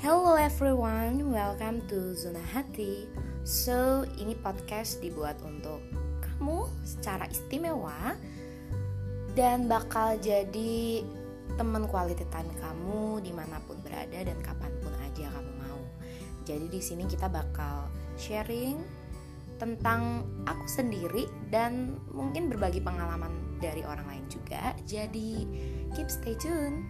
Hello everyone, welcome to Zona Hati. So, ini podcast dibuat untuk kamu secara istimewa dan bakal jadi teman quality time kamu di mana pun berada dan kapan pun aja kamu mau. Jadi di sini kita bakal sharing tentang aku sendiri dan mungkin berbagi pengalaman dari orang lain juga. Jadi keep stay tune.